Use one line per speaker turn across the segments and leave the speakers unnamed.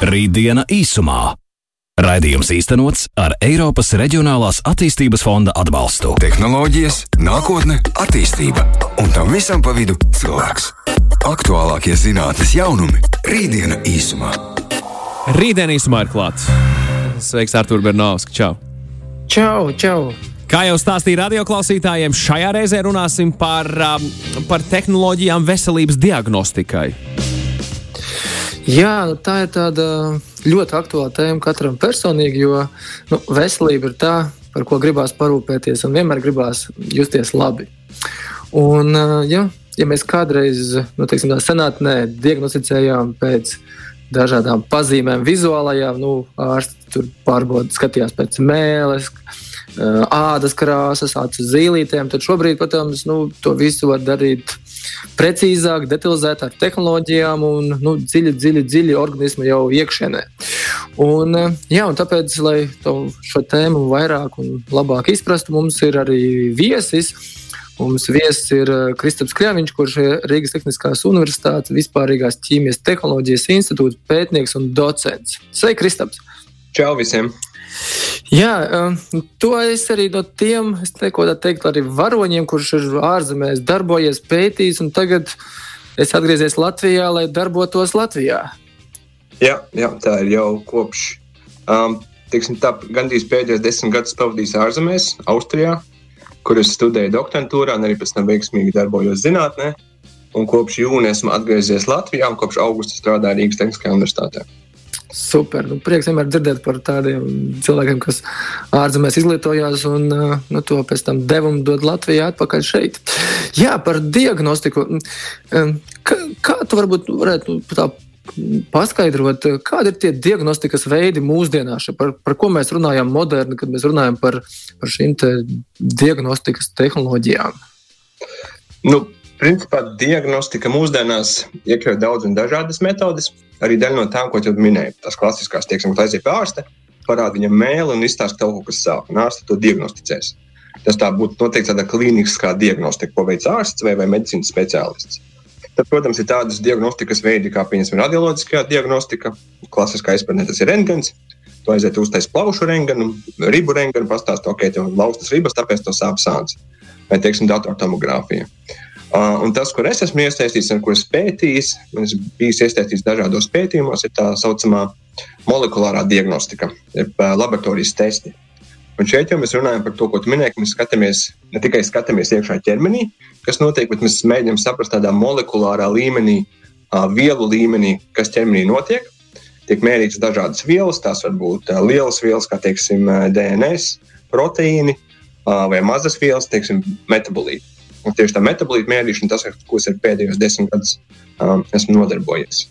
Rītdiena īsumā. Raidījums īstenots ar Eiropas Reģionālās attīstības fonda atbalstu.
Tehnoloģijas, nākotne, attīstība un tam visam pa vidu cilvēks. Aktuālākie zinātnīs jaunumi - Rītdiena īsumā.
Rītdien īsumā ir klāts. Sveiks, Artur Bernovs. Čau!
Čau, čau!
Kā jau stāstīja radioklausītājiem, šajā reizē runāsim par, um, par tehnoloģijām veselības diagnostikai.
Jā, nu, tā ir tāda ļoti aktuāla tēma katram personīgi, jo nu, veselība ir tā, par ko gribās parūpēties un vienmēr gribās justies labi. Un, ja, ja mēs kādreiz, nu, teiksim, senātnē diagnosticējām pēc dažādām pazīmēm, vizuālajām, nu, ārsts tur pārbauda, skatījās pēc mēles, ādas krāsas, acu zīlītēm, tad šobrīd, protams, nu, to visu var darīt precīzāk, detalizētāk tehnoloģijām un nu, dziļi, dziļi, dziļi organismu jau iekšienē. Un, eh, jā, un tāpēc, lai šo tēmu vairāk un labāk izprastu, mums ir arī viesis. Mums viesis ir eh, Kristaps Kļaviņš, kurš ir Rīgas Tehniskās Universitātes vispārīgās ķīmijas tehnoloģijas institūta pētnieks un docents. Sveiki, Kristaps!
Čau visiem!
Jā, to es arī no tiem, es neko tādu teikt, arī varoņiem, kurš ir ārzemēs darbojies, pētījis, un tagad es atgriezies Latvijā, lai darbotos Latvijā.
Jā, jā tā ir jau kopš. Um, tiksim, tā, gandrīz pēdējos desmit gadus pavadījis ārzemēs, Austrijā, kur es studēju doktorantūrā, un arī pēc tam veiksmīgi darbojos zinātnē. Un kopš jūnija esmu atgriezies Latvijā, un kopš augusta strādāju Rīgas Tehniskajā universitātē.
Super. Nu, prieks vienmēr dzirdēt par tādiem cilvēkiem, kas ārzemēs izglītojās un nu, to pēc tam devumu dod Latvijā atpakaļ šeit. Jā, par diagnostiku. Kā, kā tu varbūt varētu tā paskaidrot, kādi ir tie diagnostikas veidi mūsdienās, par, par ko mēs runājam moderni, kad mēs runājam par, par šīm te diagnostikas tehnoloģijām?
Nu, principā diagnostika mūsdienās iekļauj daudz un dažādas metodes arī daļa no tām, ko jau minēju, tās klasiskās, teiksim, kad aiziet pie ārsta, parāda viņam mēli un izstāsta, ka kaut kas sāp, un ārsts to diagnosticēs. Tas tā būtu noteikti tāda klīniskā diagnostika, ko veic ārsts vai, vai medicīnas speciālists. Tad, protams, ir tādas diagnostikas veidi, kā piemēram radioloģiskā diagnostika. Klasiskā izpratnē tas ir rentgens. Tu aiziet uztaisīt plaušu rengenu, ribu rengenu, pastāstīt, ok, tev ir laustas ribas, tāpēc tev sāp sāns. Vai, teiksim, datortomogrāfija. Uh, un tas, kur es esmu iesaistīts un ko es pētīju, es biju iesaistīts dažādos pētījumos, ir tā saucamā molekulārā diagnostika, jeb uh, laboratorijas testi. Un šeit jau mēs runājam par to, ko minēji, ka mēs skatāmies ne tikai skatāmies iekšā ķermenī, kas notiek, bet mēs mēģinām saprast tādā molekulārā līmenī, vielu līmenī, kas ķermenī notiek. Tiek mērītas dažādas vielas, tās var būt lielas vielas, kā teiksim, DNS, proteīni vai mazas vielas, teiksim, metabolīti. Un tieši tā metabolīta mērīšana, tas, ar ko es pēdējos desmit gadus um, esmu nodarbojies.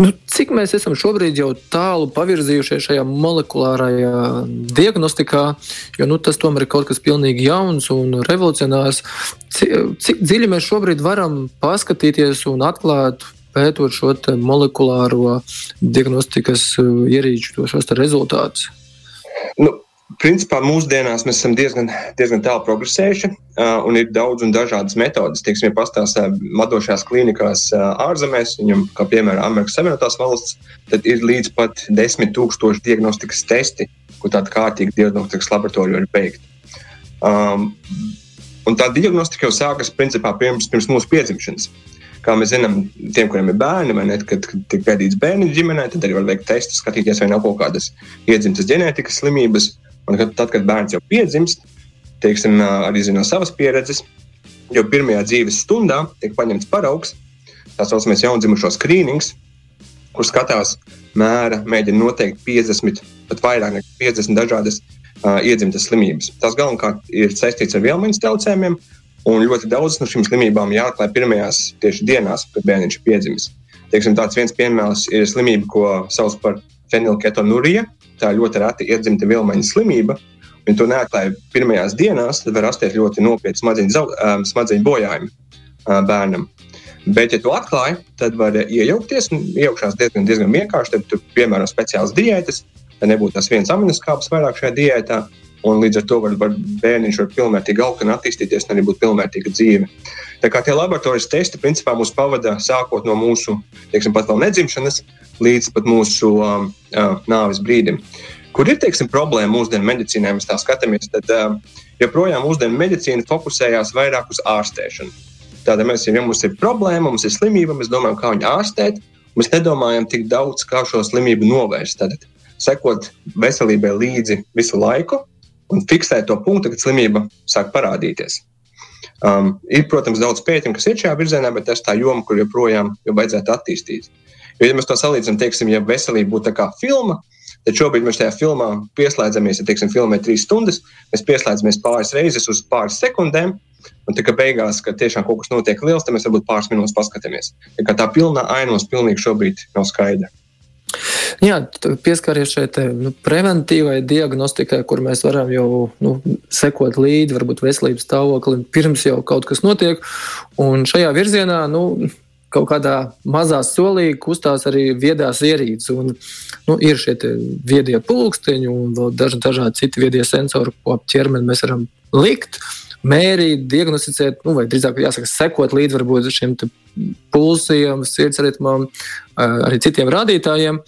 Nu, cik mēs esam šobrīd jau tālu pavirzījušies šajā molekulārajā diagnostikā, jo nu, tas tomēr ir kaut kas pilnīgi jauns un revolucionārs. Cik, cik dziļi mēs šobrīd varam paskatīties un atklāt, pētot šo molekulāro diagnostikas ierīču šos rezultātus?
Nu, Principā mūsdienās mēs esam diezgan, diezgan tālu progresējuši, un ir daudz un dažādas metodes. Teiksim, ja pastāstām vadošās klīnikās ārzemēs, viņam, kā piemēram Amerikas Savienotās valsts, tad ir līdz pat desmit tūkstoši diagnostikas testi, ko tāda kārtīga diagnostikas laboratorija var veikt. Um, un tā diagnostika jau sākas principā pirms, pirms mūsu piedzimšanas. Kā mēs zinām, tiem, kuriem ir bērni, vai ne, kad, kad tiek pētīts bērnu ģimenē, tad arī var veikt testus, skatīties, vai nav kaut kādas iedzimtas ģenētikas slimības. Un kad, tad, kad bērns jau piedzimst, teiksim, arī no savas pieredzes, jau pirmajā dzīves stundā tiek paņemts paraugs, tā saucamais jaundzimušo skrīnings, kur skatās, mēra, mēģina noteikt 50, pat vairāk nekā 50 dažādas uh, iedzimtas slimības. Tās galvenokārt ir saistītas ar vielmaiņas traucējumiem, un ļoti daudz no šīm slimībām jāatklāj pirmajās tieši dienās, kad bērns ir piedzimis. Teiksim, tāds viens piemērs ir slimība, ko sauc par fenilketonurija, tā ļoti reti iedzimta vilmaņa slimība. Ja to neatklāja pirmajās dienās, tad var rasties ļoti nopietni smadzeņu, smadzeņu bojājumi bērnam. Bet, ja to atklāja, tad var iejaukties. Iejaukšanās diezgan, diezgan vienkārši. Tad, tur, piemēram, speciāls diētas, lai nebūtu tas viens aminoskāps vairāk šajā diētā. Un līdz ar to var, var bērniņš var pilnvērtīgi augt un attīstīties, un arī būt pilnvērtīga dzīve. Tā kā tie laboratorijas testi principā mūs pavada sākot no mūsu, teiksim, pat vēl nedzimšanas, līdz pat mūsu um, uh, nāves brīdim. Kur ir teiksim, problēma mūsdienu medicīnā, mēs tā skatāmies, tad uh, joprojām mūsdienu medicīna fokusējās vairāk uz ārstēšanu. Tātad mēs, ja mums ir problēma, mums ir slimība, mēs domājam, kā viņu ārstēt. Mēs nedomājam tik daudz, kā šo slimību novērst. Tad sekot veselībai līdzi visu laiku un fiksēt to punktu, kad slimība sāk parādīties. Um, ir, protams, daudz pētījumu, kas ir šajā virzienā, bet tas tā joma, kur joprojām jau vajadzētu attīstīt. Jo, ja mēs to salīdzinām, teiksim, ja veselība būtu kā filma, tad šobrīd mēs tajā filmā pieslēdzamies, ja teiksim, filmē trīs stundas, mēs pieslēdzamies pāris reizes uz pāris sekundēm, Un tā kā beigās, kad tiešām kaut kas notiek liels, tad mēs varbūt pāris minūtes paskatāmies. Tā, tā pilnā ainos pilnīgi šobrīd nav skaidra.
Jā, pieskaries šeit nu, preventīvai diagnostikai, kur mēs varam jau nu, sekot līdzi varbūt veselības stāvoklim pirms jau kaut kas notiek. Un šajā virzienā nu, kaut kādā mazā solī kustās arī viedās ierīces. Un, nu, ir šie viedie pulksteņi un daži, dažādi citi viedie sensori, ko ap ķermeni mēs varam likt mērīt, diagnosticēt, nu, vai drīzāk jāsaka, sekot līdzi varbūt šiem pulsiem, sirdsritmam, arī citiem rādītājiem.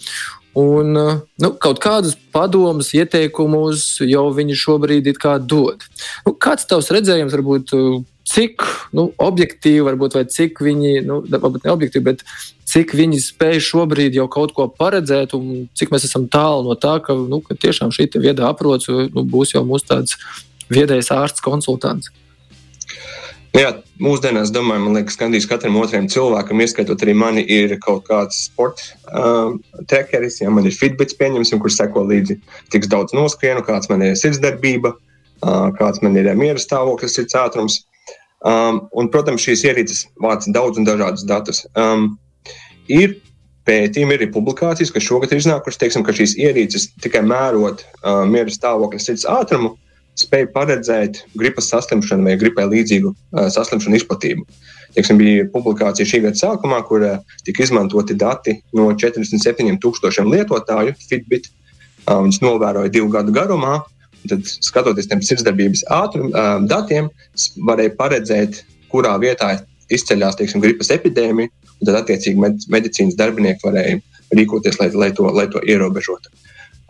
Un nu, kaut kādus padomus, ieteikumus jau viņi šobrīd dod. Nu, kāds ir tavs redzējums, varbūt, cik nu, objektīvi, varbūt, vai cik viņi, nu, varbūt ne objektīvi, bet cik viņi spēj šobrīd jau kaut ko paredzēt, un cik mēs esam tālu no tā, ka, nu, ka tiešām šī vieda aprots nu, būs jau mūsu tāds viedais ārsts, konsultants.
Nu jā, mūsdienās, domāju, man liekas, gandrīz katram otram cilvēkam, ieskaitot arī mani, ir kaut kāds sports uh, trekeris. Ja man ir fitbits, pieņemsim, kurš seko līdzi, cik daudz noskrienu, kāds man ir sirdsdarbība, uh, kāds man ir miera stāvoklis, sirds ātrums. Um, un, protams, šīs ierīces vāc daudz un dažādus datus. Um, ir pētījumi, ir publikācijas, kas šogad ir iznākušas, teiksim, ka šīs ierīces tikai mērot uh, miera stāvokli, sirds ātrumu, spēja paredzēt gripas saslimšanu vai gripai līdzīgu uh, saslimšanu izplatību. Teiksim, bija publikācija šī gada sākumā, kur uh, tika izmantoti dati no 47,000 lietotāju Fitbit. Uh, viņus novēroja divu gadu garumā. Tad, skatoties uz sirdsdarbības ātrum, datiem, varēja paredzēt, kurā vietā izceļas teiksim, gripas epidēmija. Tad, attiecīgi, med medicīnas darbinieki varēja rīkoties, lai, lai, to, lai to ierobežotu.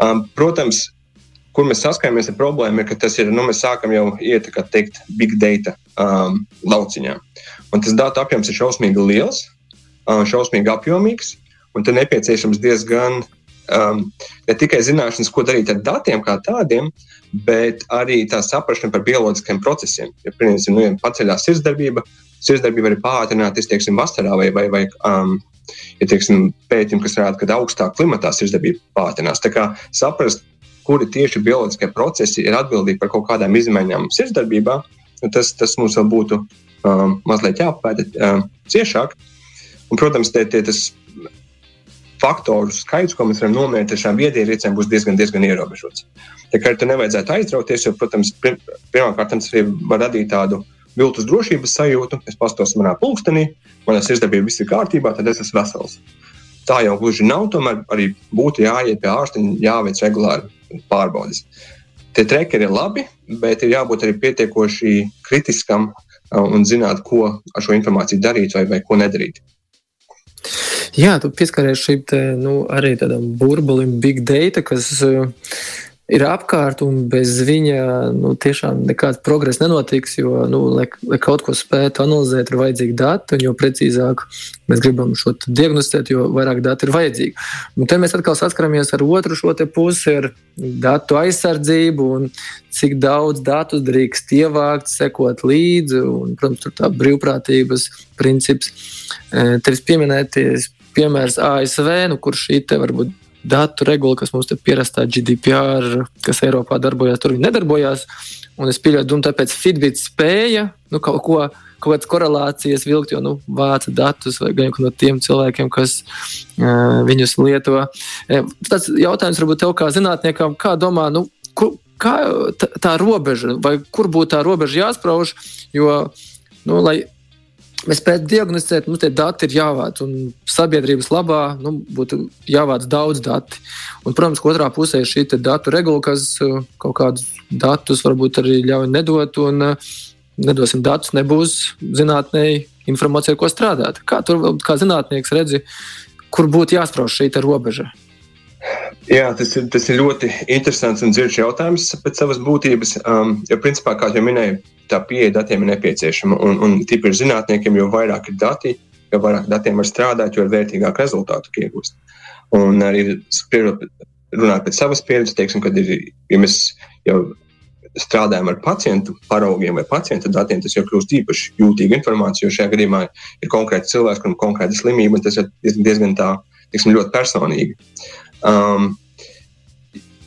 Um, protams, kur mēs saskaramies ar problēmu, ir, ka tas ir, nu, mēs sākam jau iet, kā teikt, big data um, lauciņā. Un tas datu apjoms ir šausmīgi liels, um, šausmīgi apjomīgs, un tad nepieciešams diezgan um, ne tikai zināšanas, ko darīt ar datiem kā tādiem, bet arī tā saprāšana par bioloģiskiem procesiem. Ja, piemēram, nu, ja paceļās sirdsdarbība, sirdsdarbība var pātrināties, teiksim, vasarā vai, vai, vai um, ja teiksim, pētījumi, kas rāda, ka augstāk klimatā sirdsdarbība pātrinās. Tā kā saprast, kuri tieši bioloģiskie procesi ir atbildīgi par kaut kādām izmaiņām sirdsdarbībā, nu, tas, tas mums vēl būtu um, mazliet jāpēta um, ciešāk. Un, protams, tie, tie, tas faktoru skaits, ko mēs varam nomērīt ar šām viedierīcēm, būs diezgan, diezgan ierobežots. Tā kā tur nevajadzētu aizrauties, jo, protams, pirmkārt, tas arī var radīt tādu viltus drošības sajūtu. Es pastos manā pulkstenī, manā sirdsdarbībā viss ir kārtībā, tad es esmu vesels. Tā jau gluži nav. Tomēr arī būtu jāiet pie ārsta un jāveic regulāri pārbaudes. Tie trekeri ir labi, bet ir jābūt arī pietiekoši kritiskam un zināt, ko ar šo informāciju darīt vai, vai ko nedarīt.
Jā, tu pieskaries šim te, nu, arī tādam burbulim, big data, kas uh, ir apkārt, un bez viņa nu, tiešām nekāds progress nenotiks. Jo, nu, lai, lai kaut ko spētu analizēt, ir vajadzīgi dati, un jo precīzāk mēs gribam šo diagnosticēt, jo vairāk datu ir vajadzīgi. Un te mēs atkal saskaramies ar otru šo pusi, ar datu aizsardzību un cik daudz datu drīkst ievākt, sekot līdzi. Un, protams, tur tā brīvprātības princips. E, te ir pieminēties piemērs ASV, nu, kur šī te varbūt datu regula, kas mums ir pierastā GDPR, kas Eiropā darbojas, tur viņi nedarbojās. Un es pieļauju, ka tāpēc Fitbit spēja nu, kaut ko. Kaut kādas korelācijas vilkt, jo nu, vāca datus gan no tiem cilvēkiem, kas uh, viņus lieto. Tas jautājums varbūt tev, kā zinātniekam, kā domā, nu, kur, kā tā, tā robeža, vai kur būtu tā robeža jāsprauž, jo, nu, lai mēs spētu diagnosticēt, mums tie dati ir jāvāc. Un sabiedrības labā nu, būtu jāvāc daudz datu. Un, protams, otrā pusē ir šī datu regula, kas uh, kaut kādus datus varbūt arī ļauj nedot. Un, uh, nedosim datus, nebūs zinātnēji informācija, ko strādāt. Kā tur kā zinātnieks redzi, kur būtu jāsprauž šī robeža?
Jā, tas ir, tas ir ļoti interesants un dziļš jautājums pēc savas būtības. Um, jo, principā, kā jau minēju, tā pieeja datiem ir nepieciešama. Un, un tīpaši zinātniekiem, jo vairāk ir dati, jo vairāk datiem var strādāt, jo vērtīgāk rezultātu iegūst. Un arī runāt pēc savas pieredzes, teiksim, kad ir, ja mēs jau strādājam ar pacientu paraugiem vai pacientu datiem, tas jau kļūst īpaši jūtīga informācija, jo šajā gadījumā ir konkrēts cilvēks, kuram ir konkrēta slimība, un tas ir diezgan tā, teiksim, ļoti personīgi. Um,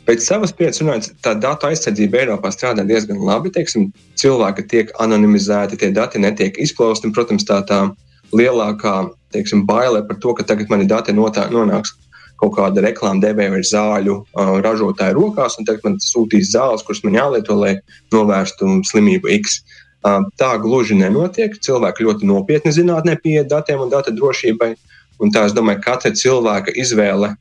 Pēc savas pieredzes runājot, tā datu aizsardzība Eiropā strādā diezgan labi. Teiksim, cilvēki tiek anonimizēti, tie dati netiek izplausti. Protams, tā tā lielākā teiksim, baile par to, ka tagad mani dati notā, nonāks kaut kāda reklāmas devēja vai zāļu uh, ražotāja rokās, un tagad man sūtīs zāles, kuras man jālieto, lai novērstu slimību X. Uh, tā gluži nenotiek. Cilvēki ļoti nopietni zinātnē pieiet datiem un datu drošībai. Un tā es domāju, ka katra cilvēka izvēle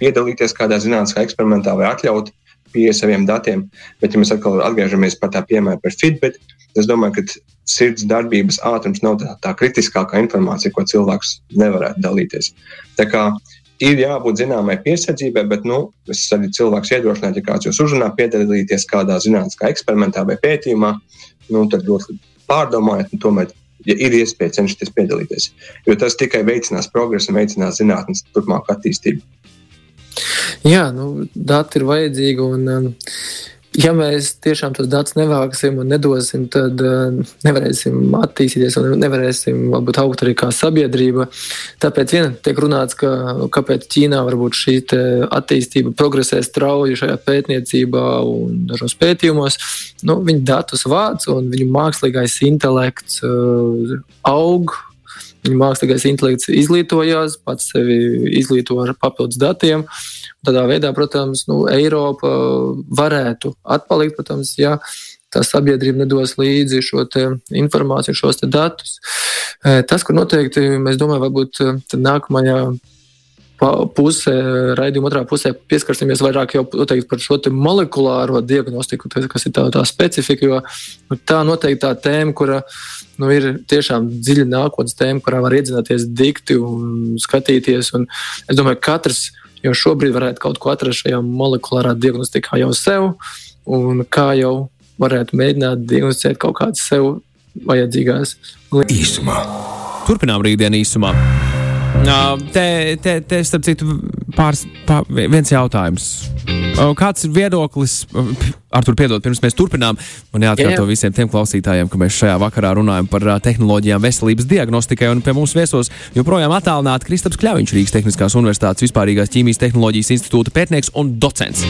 piedalīties kādā zinātniskā eksperimentā vai atļaut pieeja saviem datiem. Bet, ja mēs atkal atgriežamies pie tā piemēra par Fitbit, es domāju, ka sirds darbības ātrums nav tā, tā kritiskākā informācija, ko cilvēks nevarētu dalīties. Tā kā ir jābūt zināmai piesardzībai, bet nu, es arī cilvēks iedrošinātu, ja kāds jūs uzrunā piedalīties kādā zinātniskā eksperimentā vai pētījumā, nu, tad ļoti pārdomājiet, un tomēr, ja ir iespēja cenšaties piedalīties. Jo tas tikai veicinās progresu un veicinās zinātnes turpmāku attīstību.
Jā, nu, dati ir vajadzīgi. Un, um, ja mēs tiešām tos datus nevāksim un nedosim, tad uh, nevarēsim attīstīties un nevarēsim varbūt augt arī kā sabiedrība. Tāpēc vien tiek runāts, ka kāpēc Ķīnā varbūt šī attīstība progresē strauji šajā pētniecībā un dažos pētījumos. Nu, viņi datus vāc un viņu mākslīgais intelekts uh, aug mākslīgais intelekts izglītojās, pats sevi izglīto ar papildus datiem. Tādā veidā, protams, nu, Eiropa varētu atpalikt, protams, ja tā sabiedrība nedos līdzi šo informāciju, šos datus. Eh, tas, kur noteikti mēs domājam, varbūt eh, nākamajā pusē, raidījuma otrā pusē pieskarsimies vairāk jau noteikti par šo molekulāro diagnostiku, kas ir tā, tā specifika. Jo nu, tā noteikti tā tēma, kura nu, ir tiešām dziļa nākotnes tēma, kurā var iedzināties dikti un skatīties. Un es domāju, ka katrs jau šobrīd varētu kaut ko atrast šajā molekulārā diagnostikā jau sev, un kā jau varētu mēģināt diagnosticēt kaut kādas sev vajadzīgās
lietas. Īsumā.
Turpinām rītdienu īsumā. Te, te, te starp citu, pāris, pār, viens jautājums. Kāds ir viedoklis, ar to piedot, pirms mēs turpinām? Man jāatkārto visiem tiem klausītājiem, ka mēs šajā vakarā runājam par tehnoloģijām veselības diagnostikai, un pie mums viesos joprojām attālināti Kristaps Kļaviņš, Rīgas Tehniskās Universitātes Vispārīgās ķīmijas tehnoloģijas institūta pētnieks un docents.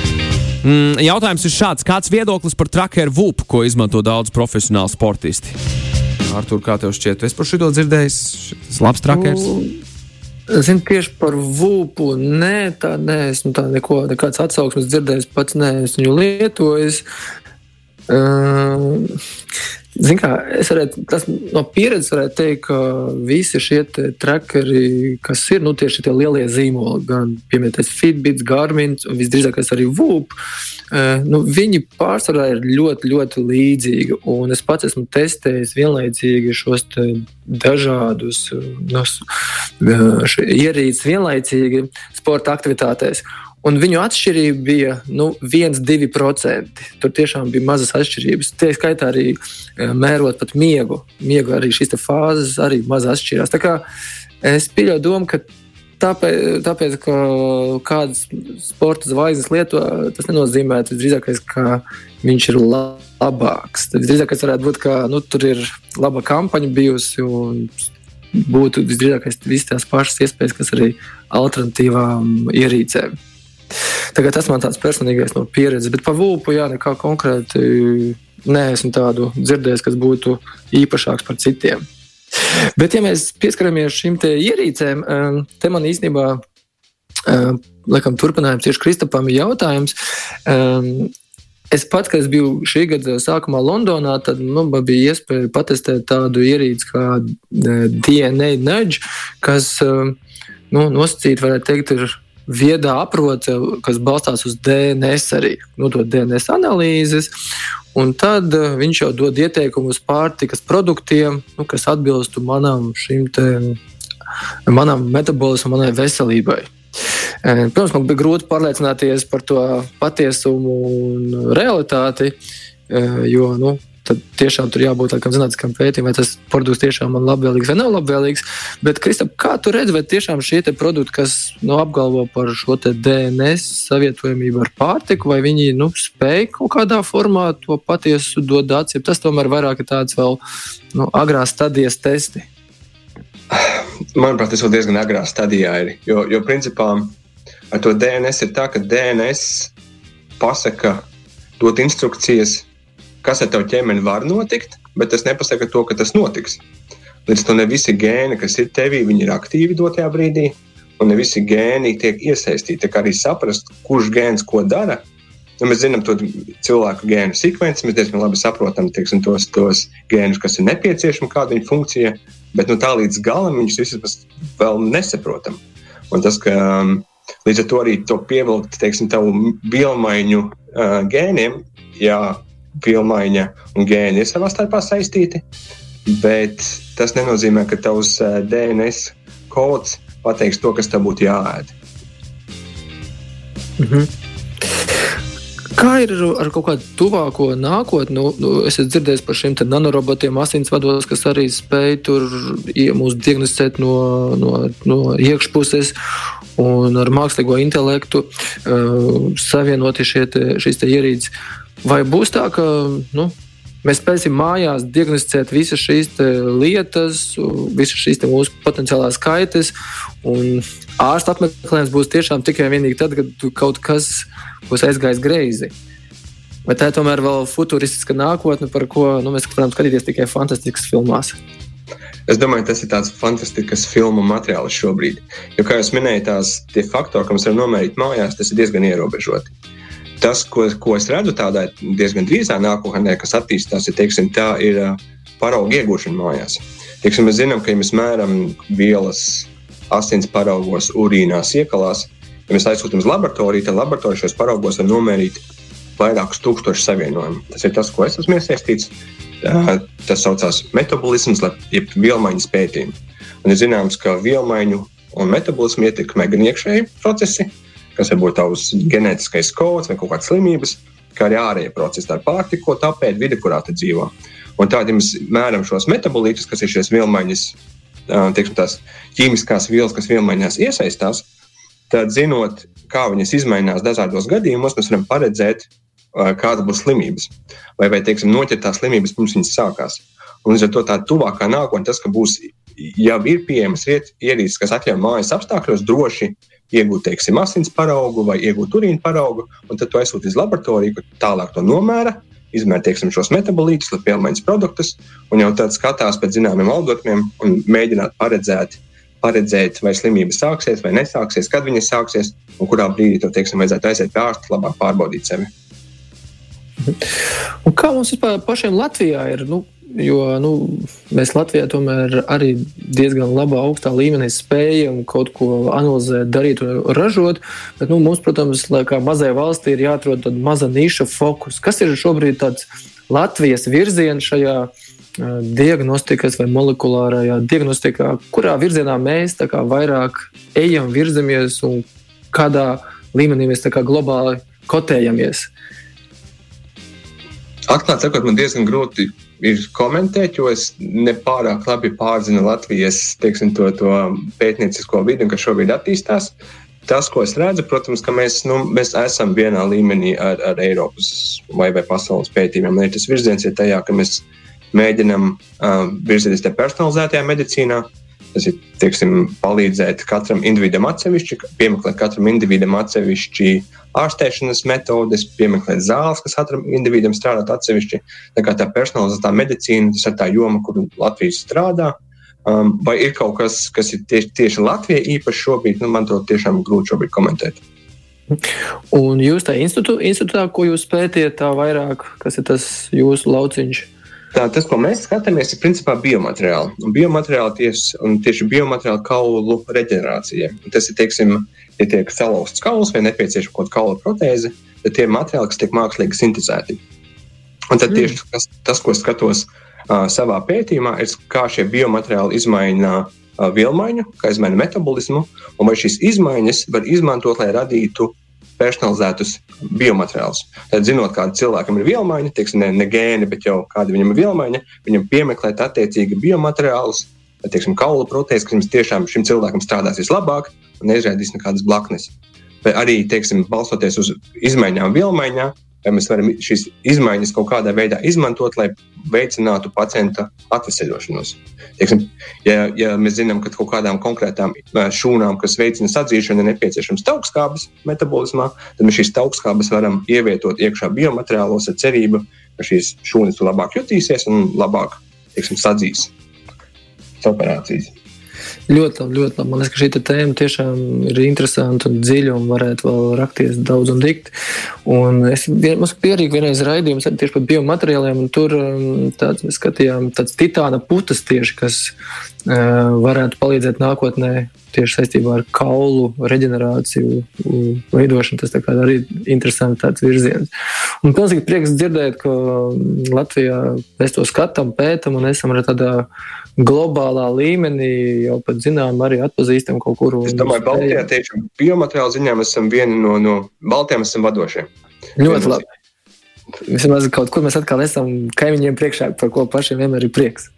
Mm, jautājums ir šāds: kāds viedoklis par trakeru VUP, ko izmanto daudz profesionāli sportisti? Artur, kā tev šķiet, es par šo dzirdēju? Tas labs trakers.
Nu, Zinu, tieši par vūpu. Nē, tā nē, esmu tā neko, nekāds atsauksmes dzirdējis, pats nē, es viņu lietoju. Uh, Zin kā, es varētu, tas no pieredzes varētu teikt, ka visi šie trackeri, kas ir nu, tieši tie lielie zīmoli, gan piemēram Fitbit, Garmin un visdrīzākais arī VUP, eh, nu, viņi pārsvarā ir ļoti, ļoti līdzīgi. Un es pats esmu testējis vienlaicīgi šos dažādus nu, ierīces vienlaicīgi sporta aktivitātēs. Un viņu atšķirība bija nu, 1-2%. Tur tiešām bija mazas atšķirības. Tie skaitā arī e, mērot pat miegu. Miegu arī šīs fāzes arī maz atšķirās. Es pieļauju domu, ka tāpēc, tāpēc ka kāds sporta zvaigznes lieto, tas nenozīmē, tas drīzākais, ka viņš ir labāks. Tas drīzākais varētu būt, ka nu, tur ir laba kampaņa bijusi un būtu visdrīzākais visas tās pašas iespējas, kas arī alternatīvām ierīcēm. Tagad tas man tāds personīgais no pieredzes, bet par vulpu jā, nekā konkrēti neesmu tādu dzirdējis, kas būtu īpašāks par citiem. Bet, ja mēs pieskaramies šīm ierīcēm, um, te man īstenībā, um, laikam, turpinājums tieši Kristapam ir jautājums. Um, es pats, kad es biju šī gada sākumā Londonā, tad nu, man bija iespēja patestēt tādu ierīci kā DNA nudge, kas nu, nosacīti, varētu teikt, ir viedā aproce, kas balstās uz DNS, arī nodot DNS analīzes. Un tad uh, viņš jau dod ieteikumus pārtikas produktiem, nu, kas atbilstu manam te manam metabolismam, manai veselībai. Protams, man bija grūti pārliecināties par to patiesumu un realitāti, jo nu, tad tiešām tur jābūt tādam zinātniskam pētījumam, vai tas produkts tiešām man labvēlīgs vai nav labvēlīgs. Bet, Kristap, kā tu redzi, vai tiešām šie produkti, kas nu, apgalvo par šo DNS savietojamību ar pārtiku, vai viņi nu, spēj kaut kādā formā to patiesu dot dāts, ja tas tomēr vairāk ir tāds vēl nu, agrās stadijas testi?
Manuprāt, tas vēl diezgan agrā stadijā ir. Jo, jo principā ar to DNS ir tā, ka DNS pasaka, dot instrukcijas kas ar tavu ķermeni var notikt, bet tas nepasaka to, ka tas notiks. Līdz tam ne visi gēni, kas ir tevī, ir aktīvi dotajā brīdī, un ne visi gēni tiek iesaistīti. Tā kā arī saprast, kurš gēns ko dara. Ja mēs zinām to cilvēku gēnu sekvenci, mēs diezgan labi saprotam teiksim, tos, tos gēnus, kas ir nepieciešami, kāda ir funkcija, bet nu, tā līdz galam viņus visus vēl nesaprotam. Un tas, ka um, līdz ar to arī to pievilkt teiksim, tavu vielmaiņu uh, gēniem, jā, vielmaiņa un gēni ir savā starpā saistīti, bet tas nenozīmē, ka tavs eh, DNS kods pateiks to, kas tev būtu jāēd.
Mhm. Kā ir ar kaut kādu tuvāko nākotni? Nu, nu, es esmu dzirdējis par šiem nanorobotiem, asinsvados, kas arī spēj tur mūs diagnosticēt no, no, no iekšpuses un ar mākslīgo intelektu uh, savienoti šie te, šīs ierīces. Vai būs tā, ka nu, mēs spēsim mājās diagnosticēt visas šīs lietas, visas šīs mūsu potenciālās kaitas, ārsta apmeklējums būs tiešām tikai un vienīgi tad, kad kaut kas būs aizgājis greizi? Vai tā ir tomēr vēl futūristiska nākotne, par ko nu, mēs varam skatīties tikai fantastiskas filmās?
Es domāju, tas ir tāds fantastisks filmu materiāls šobrīd. Jo, kā jau minēju, tās faktori, ko mēs varam nomērīt mājās, tas ir diezgan ierobežoti tas, ko, ko es redzu tādā diezgan drīzā nākotnē, kas attīstās, ir, teiksim, tā ir paraugu iegūšana mājās. Teiksim, mēs zinām, ka ja mēs mēram vielas asins paraugos, urīnās, iekalās, ja mēs aizsūtām uz laboratoriju, tad laboratorijā šajos paraugos var nomērīt vairākus tūkstošus savienojumu. Tas ir tas, ko es esmu iesaistīts. Tas saucās metabolisms, jeb vielmaiņas pētījumi. Un ir zināms, ka vielmaiņu un metabolismu ietekmē gan iekšēji procesi, kas var būt tavs ģenētiskais kods vai kaut kādas slimības, kā arī ārējie procesi, tā ir pārtika, ko tāpēc vide, kurā tu dzīvo. Un mēs mēram šos metabolītus, kas ir šīs vielmaiņas, teiksim, tās ķīmiskās vielas, kas vielmaiņās iesaistās, tad zinot, kā viņas izmainās dažādos gadījumos, mēs varam paredzēt, kāda būs slimības. Vai, vai teiksim, noķert tās slimības pirms viņas sākās. Un līdz ar to tā tuvākā nākotnē tas, ka būs jau ir pieejamas ierīces, kas atļauj mājas apstākļos droši iegūt, teiksim, asins paraugu vai iegūt urīna paraugu, un tad to aizsūtīt uz laboratoriju, kur tālāk to nomēra, izmēra teiksim, šos metabolītus, lai pielmaiņas produktus, un jau tad skatās pēc zināmiem algoritmiem un mēģināt paredzēt, paredzēt, vai slimība sāksies vai nesāksies, kad viņa sāksies, un kurā brīdī to teiksim, vajadzētu aiziet pie ārsta, labāk pārbaudīt sevi.
Un kā mums vispār pašiem Latvijā ir? Nu, Jo nu, mēs Latvijā tomēr arī diezgan labā, augstā līmenī spējam kaut ko analizēt, darīt un ražot. Bet nu, mums, protams, kā mazai valstī, ir jāatrod tāda maza niša fokus. Kas ir šobrīd tāds Latvijas virziens šajā diagnostikas vai molekulārajā diagnostikā, kurā virzienā mēs kā, vairāk ejam, virzamies un kādā līmenī mēs kā, globāli kotējamies?
Atklāti sakot, man diezgan grūti ir komentēt, jo es nepārāk labi pārzinu Latvijas teiksim, to, to pētniecisko vidi, kas šobrīd attīstās. Tas, ko es redzu, protams, ka mēs, nu, mēs esam vienā līmenī ar, ar Eiropas vai, vai pasaules pētījumiem. Tas virziens ir tajā, ka mēs mēģinām uh, virzīties tajā personalizētajā medicīnā, Tas ir tieksim, palīdzēt katram individam atsevišķi, piemeklēt katram individam atsevišķi ārstēšanas metodes, piemeklēt zāles, kas katram individam strādā atsevišķi. Tā kā tā personalizētā medicīna, tas ir tā joma, kur Latvija strādā. Um, vai ir kaut kas, kas ir tieši, tieši Latvijai īpaši šobrīd, nu, man to tiešām grūti šobrīd komentēt.
Un jūs tajā institūtā, ko jūs pētījat, tā vairāk, kas ir tas jūsu lauciņš?
Tā, tas, ko mēs skatāmies, ir principā biomateriāli. Un biomateriāli tieši, un tieši biomateriāli kaulu reģenerācija. Tas ir, teiksim, ja tiek salauzts kauls vai nepieciešama kaut kāda kaula protēze, tad tie materiāli, kas tiek mākslīgi sintēzēti. Un tad tieši tas, tas ko skatos uh, savā pētījumā, ir, kā šie biomateriāli izmaina uh, vielmaiņu, kā izmaina metabolismu, un vai šīs izmaiņas var izmantot, lai radītu personalizētus biomateriālus. Tad, zinot, kāda cilvēkam ir vielmaiņa, teiksim, ne, ne gēni, bet jau kāda viņam ir vielmaiņa, viņam piemeklēt attiecīgi biomateriālus, teiksim, kaula proteīzes, kas tiešām šim cilvēkam strādās vislabāk un neizrādīs nekādas blaknes. Vai arī, teiksim, balstoties uz izmaiņām vielmaiņā, vai mēs varam šīs izmaiņas kaut kādā veidā izmantot, lai veicinātu pacienta atvesaļošanos. Teiksim, ja, ja mēs zinām, ka kaut kādām konkrētām šūnām, kas veicina sadzīšanu, ir nepieciešams taukskābes metabolismā, tad mēs šīs taukskābes varam ievietot iekšā biomateriālos ar cerību, ka šīs šūnas labāk jutīsies un labāk teiksim, sadzīs operācijas.
Ļoti ļoti labi. Man liekas, ka šī tēma tiešām ir interesanta un dziļa un varētu vēl rakties daudz un dikt. Un es mums pierīgu vienreiz raidījums tieši par biomateriāliem, un tur um, tāds, mēs skatījām tāds titāna putas tieši, kas varētu palīdzēt nākotnē tieši saistībā ar kaulu reģenerāciju, veidošanu. Tas arī ir interesants tāds virziens. Un pilnīgi prieks dzirdēt, ka Latvijā mēs to skatām, pētām un esam arī tādā globālā līmenī jau pat zinām, arī atpazīstam kaut kur.
Es domāju, ka Baltijā tieši biomateriāla ziņā mēs esam vieni no, no Baltijām, esam vadošie.
Ļoti labi. Vismaz kaut kur mēs atkal esam kaimiņiem priekšā, par ko pašiem vienmēr ir prieks.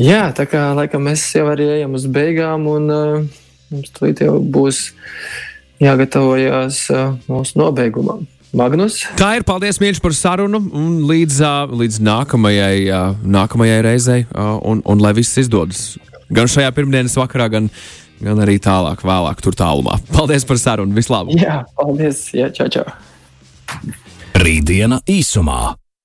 Jā, tā kā laikam mēs jau arī ejam uz beigām, un uh, mums tūlīt jau būs jāgatavojas uh, mūsu nobeigumam. Magnus.
Tā ir. Paldies, Mīļš, par sarunu. Līdz, līdz nākamajai, nākamajai reizei, un, un lai viss izdodas. Gan šajā pirmdienas vakarā, gan, gan arī tālāk, vēlāk, tur tālumā. Paldies par sarunu. Vislabāk!
Jā, paldies! Jā, čau, čau!
Rītdiena īsumā.